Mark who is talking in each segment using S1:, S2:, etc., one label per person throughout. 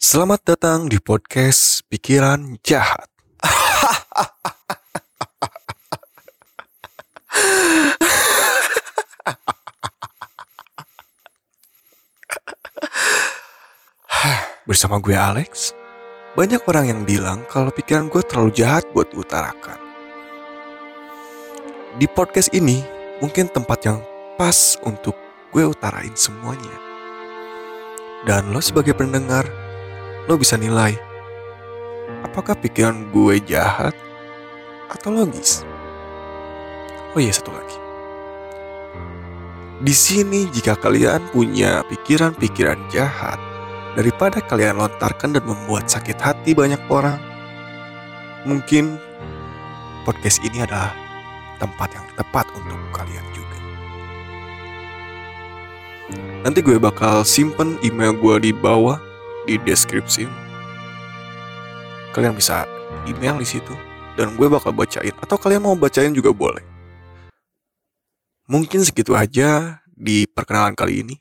S1: Selamat datang di podcast Pikiran Jahat. Bersama gue Alex, banyak orang yang bilang kalau pikiran gue terlalu jahat buat diutarakan. Di podcast ini mungkin tempat yang pas untuk gue utarain semuanya. Dan lo sebagai pendengar, lo bisa nilai apakah pikiran gue jahat atau logis. Oh iya satu lagi. Di sini jika kalian punya pikiran-pikiran jahat daripada kalian lontarkan dan membuat sakit hati banyak orang, mungkin podcast ini adalah tempat yang tepat untuk kalian juga. Nanti gue bakal simpen email gue di bawah di deskripsi. Kalian bisa email di situ dan gue bakal bacain atau kalian mau bacain juga boleh. Mungkin segitu aja di perkenalan kali ini.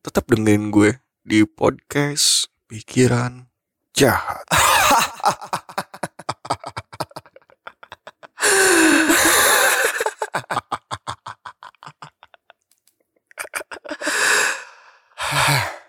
S1: Tetap dengerin gue di podcast Pikiran Jahat.